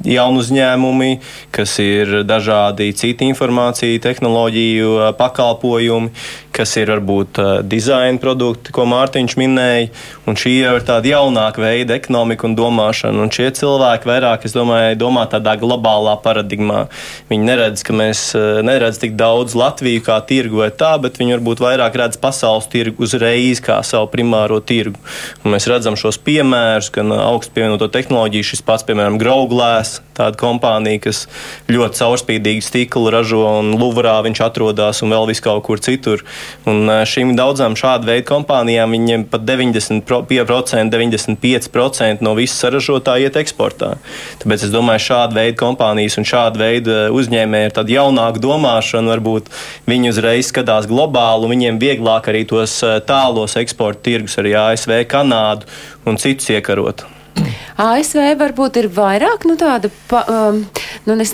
jaunu uzņēmumi, kas ir dažādi citi informācija, tehnoloģiju pakalpojumi, kas ir varbūt dizaina produkti, ko Mārtiņš minēja. Un šī jau ir tāda jaunāka veida ekonomika un domāšana. Un šie cilvēki vairāk, es domāju, domā tādā globālā paradigmā. Viņi neredz, ka mēs neredz tik daudz Latviju kā tirgu vai tā, bet viņi varbūt vairāk redz pasaules tirgu uzreiz kā savu primāro tirgu. Un mēs redzam šos piemērus, gan augstu pievienoto tehnoloģiju, šis pats, piemēram, Grauglēs, tāda kompānija, kas ļoti caurspīdīgu stiklu ražo un Luvrā viņš atrodas un vēl vis kaut kur citur. Un šīm daudzām šādu veidu kompānijām viņiem pat 90%, 95% no visas saražotāja iet eksportā. Tāpēc es domāju, šāda veida kompānijas un šāda veida uzņēmēji ir tāda jaunāka domāšana. Varbūt viņi uzreiz skatās globāli, un viņiem vieglāk arī tos tālos eksporta tirgus, arī ASV, Kanādu un citus iekarot. ASV varbūt ir vairāk nu, tāda pa, um, nu, ne,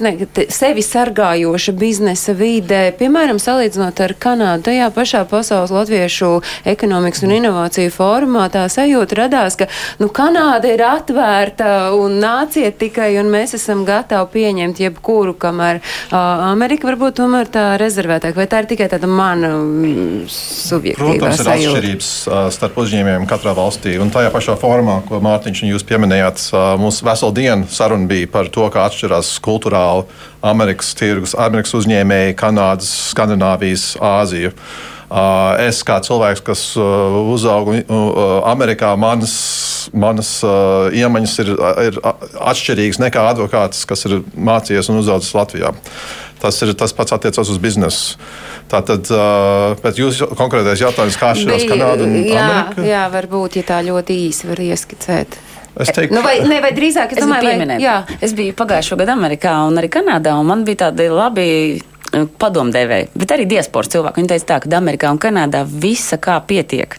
sevi sargājoša biznesa vide, piemēram, salīdzinot ar Kanādu. Tajā pašā pasaules latviešu ekonomikas un inovāciju fórumā tā sajūta radās, ka nu, Kanāda ir atvērta un nāciet tikai, un mēs esam gatavi pieņemt jebkuru, kamēr uh, Amerika varbūt tomēr tā rezervētāk. Vai tā ir tikai tāda mana mm, subjektīva Protams, sajūta? ir atšķirības uh, starp uzņēmējiem katrā valstī. Un tajā pašā formā, ko Mārtiņš un jūs pieminējāt, mums veselu dienu saruna bija par to, kā atšķirās kultūrāli Amerikas tirgus, Amerikas uzņēmēji, Kanādas, Skandināvijas, Āzija. Es kā cilvēks, kas uzauga Amerikā, manas, manas iemaņas ir, ir atšķirīgas nekā advokāts, kas ir mācījies un uzaugusi Latvijā. Tas, ir, tas pats attiecas uz biznesu. Tātad, pēc jūsu konkrētais jautājums, kā atšķirās Kanāda un jā, Amerika? Jā, varbūt, ja tā ļoti īsi var ieskicēt. Es teiktu, Nu, vai, ne, vai drīzāk, es Es, domāju, domāju, vai, jā. es biju pagājušo gadu Amerikā un arī Kanādā, un man bija tādi labi padomdevēji, bet arī diasporas cilvēki. Viņi teica, tā, ka Amerikā un Kanādā visa kā pietiek.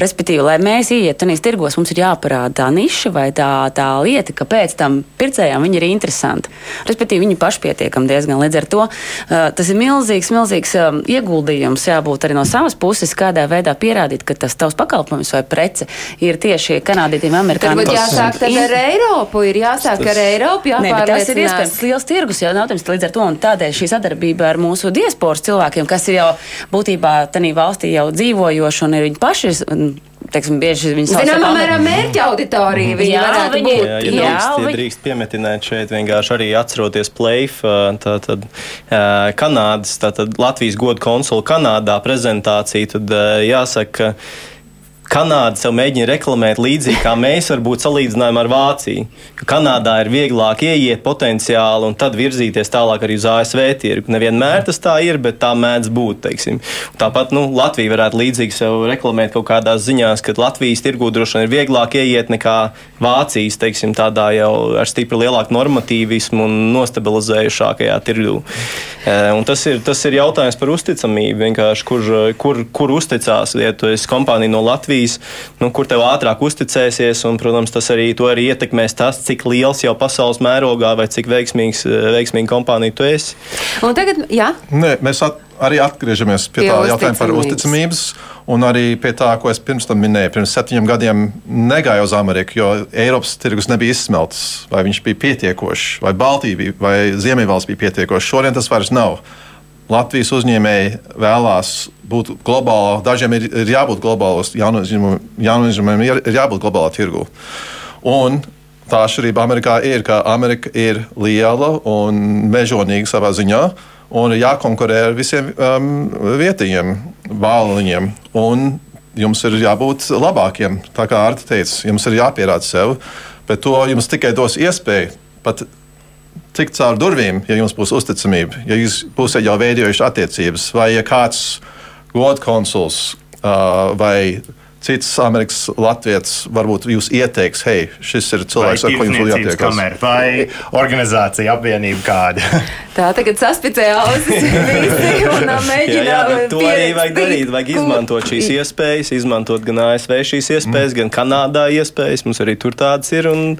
Respektīvi, lai mēs ietu tajos tirgos, mums ir jāparāda tā niša vai tā, tā lieta, kāpēc tam pircējām viņi ir interesanti. Respektīvi, viņi pašpietiekami diezgan. Līdz ar to uh, tas ir milzīgs, milzīgs um, ieguldījums jābūt arī no savas puses, kādā veidā pierādīt, ka tas tavs pakalpojums vai prece ir tieši kanādietim, Tad amerikāņiem. būtu jāsāk tad ar Eiropu, ir jāsāk ar Eiropu, Nē, bet tas ir jāpārliecinās. iespējams liels tirgus jautājums. Līdz ar to un tādēļ šī sadarbība ar mūsu diasporas cilvēkiem, kas ir jau būtībā tajā valstī jau dzīvojoši un ir viņi paši. un, Teiksim, bieži viņi sauc Zināmā mērā mērķa auditorija viņi Jā, varētu viņi- būt. Jā, ja Jā, drīkst, ja vi- drīkst piemetināt šeit, vienkārši arī atceroties Playf, tātad Kanādas, tātad Latvijas godu konsula Kanādā prezentāciju, tad jāsaka, ka Kanāda sev mēģina reklamēt līdzīgi, kā mēs varbūt salīdzinājām ar Vāciju. Ka Kanādā ir vieglāk ieiet potenciāli un tad virzīties tālāk arī uz ASV tirgu. Nevienmēr tas tā ir, bet tā mēdz būt. Teiksim. Tāpat nu, Latvija varētu līdzīgi sev reklamēt kaut kādās ziņās, ka Latvijas tirgu droši vien ir vieglāk ieiet nekā Vācijas, teiksim, tādā jau ar stipri lielāku normatīvismu un nostabilizējušākajā tirgu. E, un Tas ir, tas ir jautājums par uzticamību. Kur, kur, kur uzticās, ja tu esi kompānija no Latvijas, nu, kur tev ātrāk uzticēsies. Un, protams, tas arī, to arī ietekmēs tas, cik liels jau pasaules mērogā vai cik veiksmīgs, veiksmīga kompānija tu esi. Un tagad, jā, Nē, mēs at, arī atgriežamies pie, Pie tā jautājuma par uzticamības. uzticamības. Un arī pie tā, ko es pirms tam minēju, pirms septiņiem gadiem negāju uz Ameriku, jo Eiropas tirgus nebija izsmelts, vai viņš bija pietiekošs, vai Baltija bija, vai Ziemeļvalsts bija pietiekošs. Šodien tas vairs nav. Latvijas uzņēmēji vēlās būt globālā, dažiem ir, ir jābūt globālos, jaunu uzņēmumiem ir, ir jābūt globālā tirgu. Un tā atšķirība Amerikā ir, ka Amerika ir liela un mežonīga savā ziņā. Un ir jākonkurē ar visiem um, vietējiem vāliņiem. Jums ir jābūt labākiem. Tā kā Arta teica, jums ir jāpierāda sev, bet to jums tikai dos iespēju pat tikt caur durvīm, ja jums būs uzticamība, ja jūs būsiet jau veidojuši attiecības, vai ja kāds godkonsuls uh, vai cits Amerikas Latvijas varbūt jūs ieteiks, hei, šis ir cilvēks, ar ko jums būtu jātiekās. kamera vai organizācija apvienība kāda. [LAUGHS] tā tagad saspicēja ausis [LAUGHS] visi un bet to arī vajag darīt. Vajag izmantot šīs iespējas, izmantot gan ASV šīs iespējas, gan Kanādā iespējas. Mums arī tur tādas ir. Un,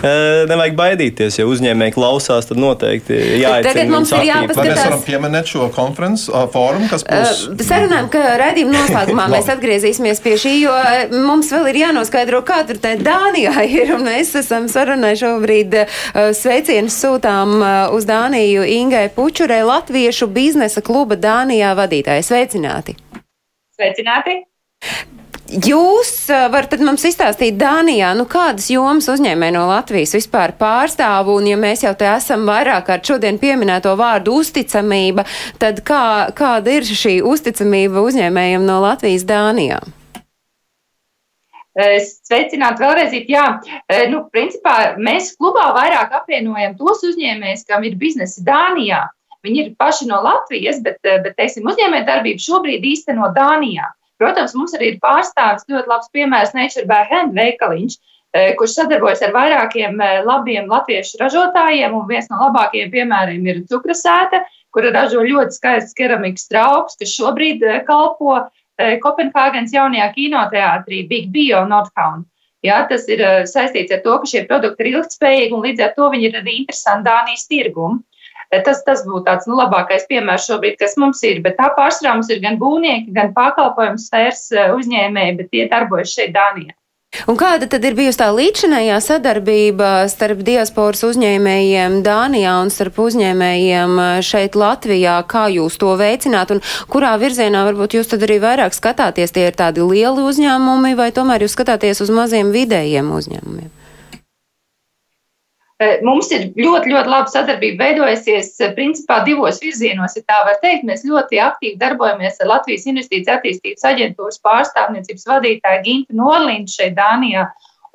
e, nevajag baidīties, ja uzņēmēji klausās, tad noteikti jāaicina. Tagad mums ir aktīvi. Vai mēs jāpaskatās. varam pieminēt šo konferences uh, fórumu, kas būs? Uh, Sarunājam, ka raidījuma noslēgumā [LAUGHS] mēs atgriezīsimies pie šī jo mums vēl ir jānoskaidro, kā tur tā Dānijā ir, un mēs esam sarunai šobrīd sveicienus sūtām uz Dāniju Ingai Pučurē, Latviešu biznesa kluba Dānijā vadītāja. Sveicināti! Sveicināti! Jūs varat mums izstāstīt Dānijā, nu kādas jomas uzņēmēji no Latvijas vispār pārstāv, un ja mēs jau te esam vairāk kārt šodien pieminēto vārdu uzticamība, tad kā, kāda ir šī uzticamība uzņēmējiem no Latvijas Dānijā? Sveicināt vēlreiz, jā, nu, principā mēs klubā vairāk apvienojam tos uzņēmējus, kam ir biznesi Dānijā. Viņi ir paši no Latvijas, bet, bet teiksim, uzņēmē darbību šobrīd īsteno Dānijā. Protams, mums arī ir pārstāvis ļoti labs piemērs Nature by Hand veikaliņš, eh, kurš sadarbojas ar vairākiem eh, labiem latviešu ražotājiem. Viens no labākajiem piemēriem ir cukrasēta, kura ražo ļoti skaists keramikas trauks, kas šobrīd eh, kalpo Kopenhāgenes jaunajā kinoteātrī Big Bio Nordhaun. Jā, tas ir saistīts ar to, ka šie produkti ir ilgspējīgi un līdz ar to viņi ir arī interesanti Dānijas tirgumu. Tas, tas būtu tāds nu, labākais piemērs šobrīd, kas mums ir. Bet tā pārsvarā mums ir gan būvnieki, gan pakalpojumu sfēras eh, uzņēmēji, bet tie darbojas šeit Dānijā. Un kāda tad ir bijusi tā līdzinējā sadarbība starp diasporas uzņēmējiem Dānijā un starp uzņēmējiem eh, šeit Latvijā? Kā jūs to veicināt un kurā virzienā varbūt jūs tad arī vairāk skatāties? Tie ir tādi lieli uzņēmumi vai tomēr jūs skatāties uz maziem vidējiem uzņēmumiem? Eh, mums ir ļoti, ļoti laba sadarbība veidojusies eh, principā divos virzienos, ja tā var teikt. Mēs ļoti aktīvi darbojamies ar Latvijas Investīcijas attīstības aģentūras pārstāvniecības vadītāju Gintu Norlindu šeit Dānijā.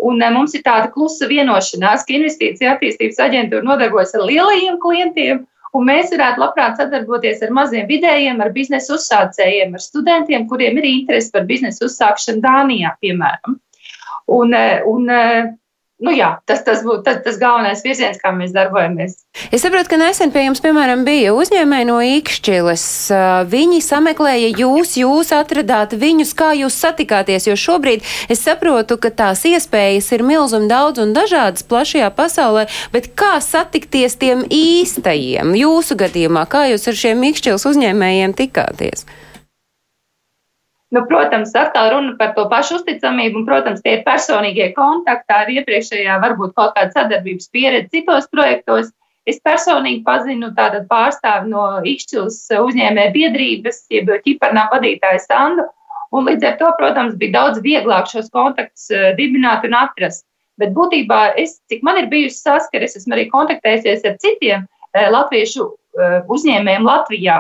Un eh, mums ir tāda klusa vienošanās, ka Investīcija attīstības aģentūra nodarbojas ar lielajiem klientiem, un mēs varētu labprāt sadarboties ar maziem vidējiem, ar biznesa uzsācējiem, ar studentiem, kuriem ir interesi par biznesa uzsākšanu Dānijā, piemēram. Un, un nu, jā, tas, tas būtu tas, tas galvenais virziens, kā mēs darbojamies. Es saprotu, ka nesen pie jums, piemēram, bija uzņēmēji no Ikšķiles. Viņi sameklēja jūs, jūs atradāt viņus, kā jūs satikāties, jo šobrīd es saprotu, ka tās iespējas ir milzum daudz un dažādas plašajā pasaulē, bet kā satikties tiem īstajiem jūsu gadījumā, kā jūs ar šiem Ikšķiles uzņēmējiem tikāties? Nu, protams, atkal runa par to pašu uzticamību, un, protams, tie ir personīgie kontakti, ar iepriekšējā varbūt kaut kāda sadarbības pieredze citos projektos. Es personīgi pazinu tādu pārstāvi no Ikšķils uzņēmē biedrības, jeb ķiparnā vadītāja Sandu, un līdz ar to, protams, bija daudz vieglāk šos kontaktus eh, dibināt un atrast. Bet būtībā, es, cik man ir bijusi saskares, esmu arī kontaktējusies ar citiem eh, latviešu eh, uzņēmējiem Latvijā,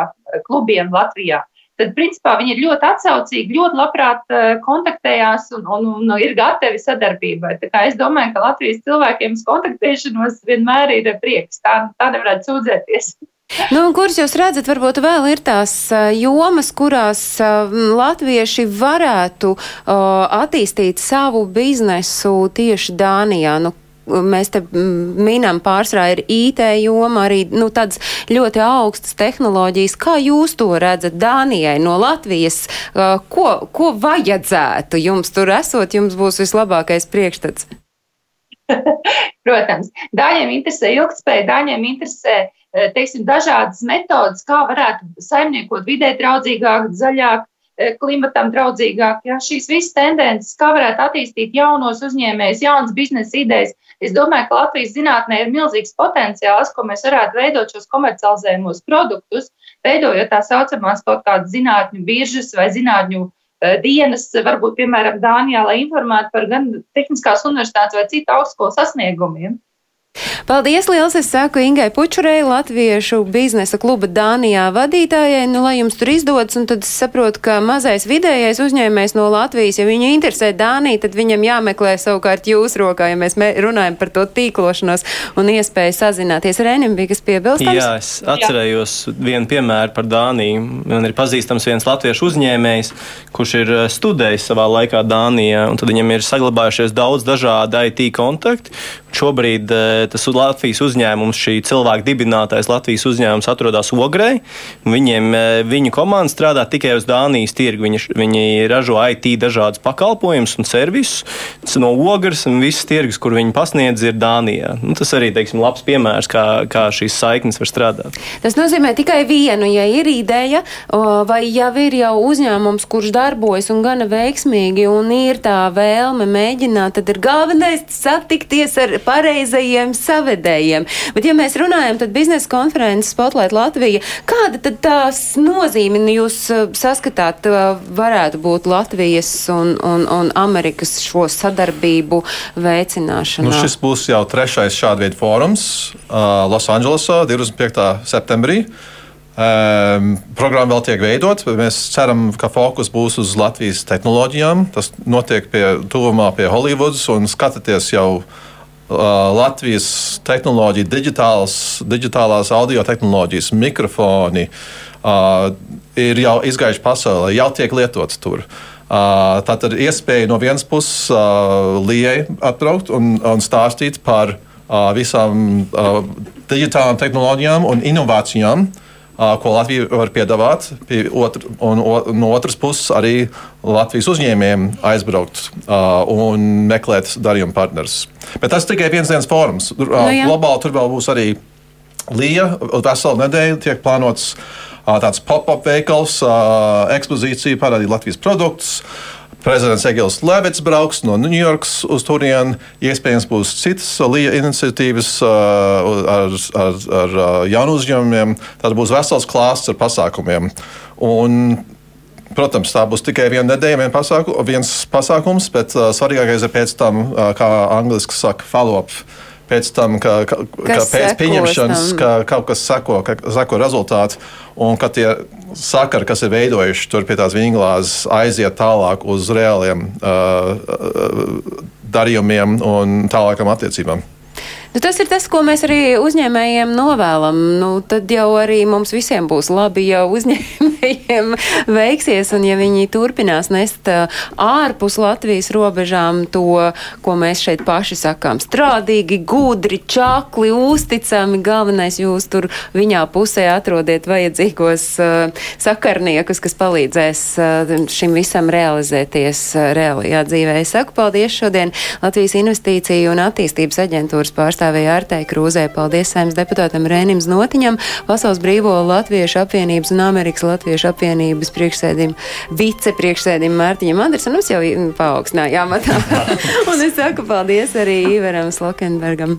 klubiem Latvijā tad principā viņi ir ļoti atsaucīgi, ļoti labprāt eh, kontaktējās un, un, un ir gatavi sadarbībai. Es domāju, ka Latvijas cilvēkiem uz kontaktēšanos vienmēr ir prieks. Tā, tā nevarētu sūdzēties. [LAUGHS] Nu, kuras jūs redzat, varbūt vēl ir tās eh, jomas, kurās eh, latvieši varētu attīstīt savu biznesu tieši Dānijā? Nu, mēs te minam pārsvarā ir IT joma, arī nu, tādas ļoti augstas tehnoloģijas. Kā jūs to redzat Dānijai no Latvijas? Ko, ko vajadzētu jums tur esot, jums būs vislabākais priekšstats? [LAUGHS] Protams, daļiem interesē ilgspēja, daļiem interesē teiksim, dažādas metodas, kā varētu saimniekot vidē draudzīgāk, zaļāk, klimatam draudzīgāk. Ja? Šīs visas tendences, kā varētu attīstīt jaunos uzņēmējus, jaunas biznesa idejas. Es domāju, ka Latvijas zinātnē ir milzīgs potenciāls, ko mēs varētu veidot šos komercializējumos produktus, veidojot tā saucamās kaut kādas zinātņu biržas vai zinātņu eh, dienas, varbūt, piemēram, Dānijā, lai informētu par gan Tehniskās universitātes vai citu augstskolu sasniegumiem. Paldies liels! Es saku Ingai Pučurei, Latviešu biznesa kluba Dānijā vadītājai. Nu, lai jums tur izdodas, un tad es saprotu, ka mazais vidējais uzņēmējs no Latvijas, ja viņu interesē Dānija, tad viņam jāmeklē savukārt jūs rokā, ja mēs runājam par to tīklošanos un iespēju sazināties. Rēnim bija kas piebilstams? Jā, es atcerējos vienu piemēru par Dāniju. Man ir pazīstams viens latviešu uzņēmējs, kurš ir eh, studējis savā laikā Dānijā, un tad viņam ir saglabājušies daudz dažādu IT kontaktu. Šobrīd tas Latvijas uzņēmums, šī cilvēka dibinātais Latvijas uzņēmums atrodas Ogrē. Viņiem, viņu komanda strādā tikai uz Dānijas tirgu. Viņi, viņi ražo IT dažādas pakalpojumus un servisus no Ogres, un visas tirgus, kur viņi pasniedz, ir Dānijā. Nu, tas arī, teiksim, labs piemērs, kā, kā šīs saiknes var strādāt. Tas nozīmē tikai vienu, ja ir ideja, vai jau ir jau uzņēmums, kurš darbojas un gana veiksmīgi, un ir tā vēlme mēģināt, tad ir galvenais satikties ar pareizajiem savedējiem. Bet, ja mēs runājam, tad biznesa konferences Spotlight Latvija, kāda tad tās nozīme jūs saskatāt varētu būt Latvijas un, un, un Amerikas šo sadarbību veicināšanā? Nu, šis būs jau trešais šāda veida fórums uh, Losandželosā 25. septembrī. Um, programma vēl tiek veidota, bet mēs ceram, ka fokus būs uz Latvijas tehnoloģijām. Tas notiek pie, tuvumā pie Holivudas un skatāties jau uh, Latvijas tehnoloģiju, digitālas, digitālās audio tehnoloģijas, mikrofoni uh, ir jau izgājuši pasaulē, jau tiek lietots tur. Uh, tā ir iespēja no vienas puses uh, Lijai atbraukt un, un stāstīt par uh, visām uh, digitālām tehnoloģijām un inovācijām, uh, ko Latvija var piedāvāt. Pie otr, un, un, no otras puses, arī Latvijas uzņēmējiem aizbraukt uh, un meklēt darījuma partnerus. Bet tas tikai viens dienas fórums. Uh, no, jā. globāli tur vēl būs arī Līja. Veselu nedēļu tiek plānots uh, tāds pop-up veikals, uh, ekspozīcija, parādīt Latvijas produktus. Prezidents Egils Levits brauks no Ņujorkas uz turieni. Iespējams, būs citas LIA iniciatīvas uh, ar, ar, ar uh, jaunu uzņēmumiem. Tad būs vesels klāsts ar pasākumiem. Un, Protams, tā būs tikai viena nedēļa, vien pasāku, viens pasākums, bet uh, svarīgākais ir pēc tam, uh, kā angļuiski saka, follow-up. Pēc tam, ka, ka, ka pēc pieņemšanas ka kaut kas seko, ka seko rezultāti, un ka tie sakari, kas ir veidojuši tur pie tās vinglāzes, aiziet tālāk uz reāliem uh, darījumiem un tālākam attiecībām. Nu, tas ir tas, ko mēs arī uzņēmējiem novēlam. Nu, tad jau arī mums visiem būs labi, ja uzņēmējiem [LAUGHS] veiksies un ja viņi turpinās nest ārpus Latvijas robežām to, ko mēs šeit paši sakām. Strādīgi, gudri, čakli, uzticami. Galvenais jūs tur viņā pusē atrodiet vajadzīgos uh, sakarniekus, kas palīdzēs uh, šim visam realizēties uh, reālajā dzīvē. Es saku paldies šodien Latvijas investīciju un attīstības aģentūras pārstāvjiem pārstāvēja Artai Krūzē. Paldies saimnes deputātam Rēnim Znotiņam, Pasaules brīvo Latviešu apvienības un Amerikas Latviešu apvienības priekšsēdim, vicepriekšsēdim Mārtiņam Andersonam. Es jau paaugstināju amatā. [LAUGHS] un es saku paldies arī Ivaram Slokenbergam.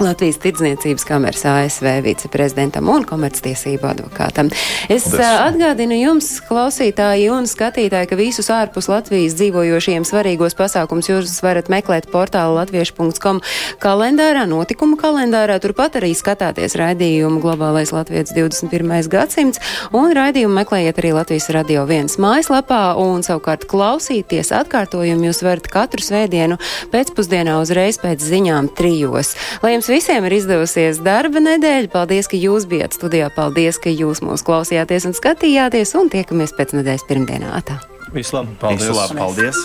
Latvijas Tirdzniecības kameras ASV viceprezidentam un komerctiesību advokātam. Es Paldies. atgādinu jums, klausītāji un skatītāji, ka visus ārpus Latvijas dzīvojošiem svarīgos pasākums jūs varat meklēt portāla latviešu.com kalendārā, notikuma kalendārā. Turpat arī skatāties raidījumu Globālais Latvijas 21. gadsimts un raidījumu meklējiet arī Latvijas radio viens mājaslapā un savukārt klausīties atkārtojumu jūs varat katru svētdienu pēcpusdienā uzreiz pēc ziņām trijos. Lai jums visiem ir izdevusies darba nedēļa. Paldies, ka jūs bijat studijā. Paldies, ka jūs mūs klausījāties un skatījāties. Un tiekamies pēc nedēļas pirmdienā. Tā. Vislabāk! Paldies! Vislabāk, paldies.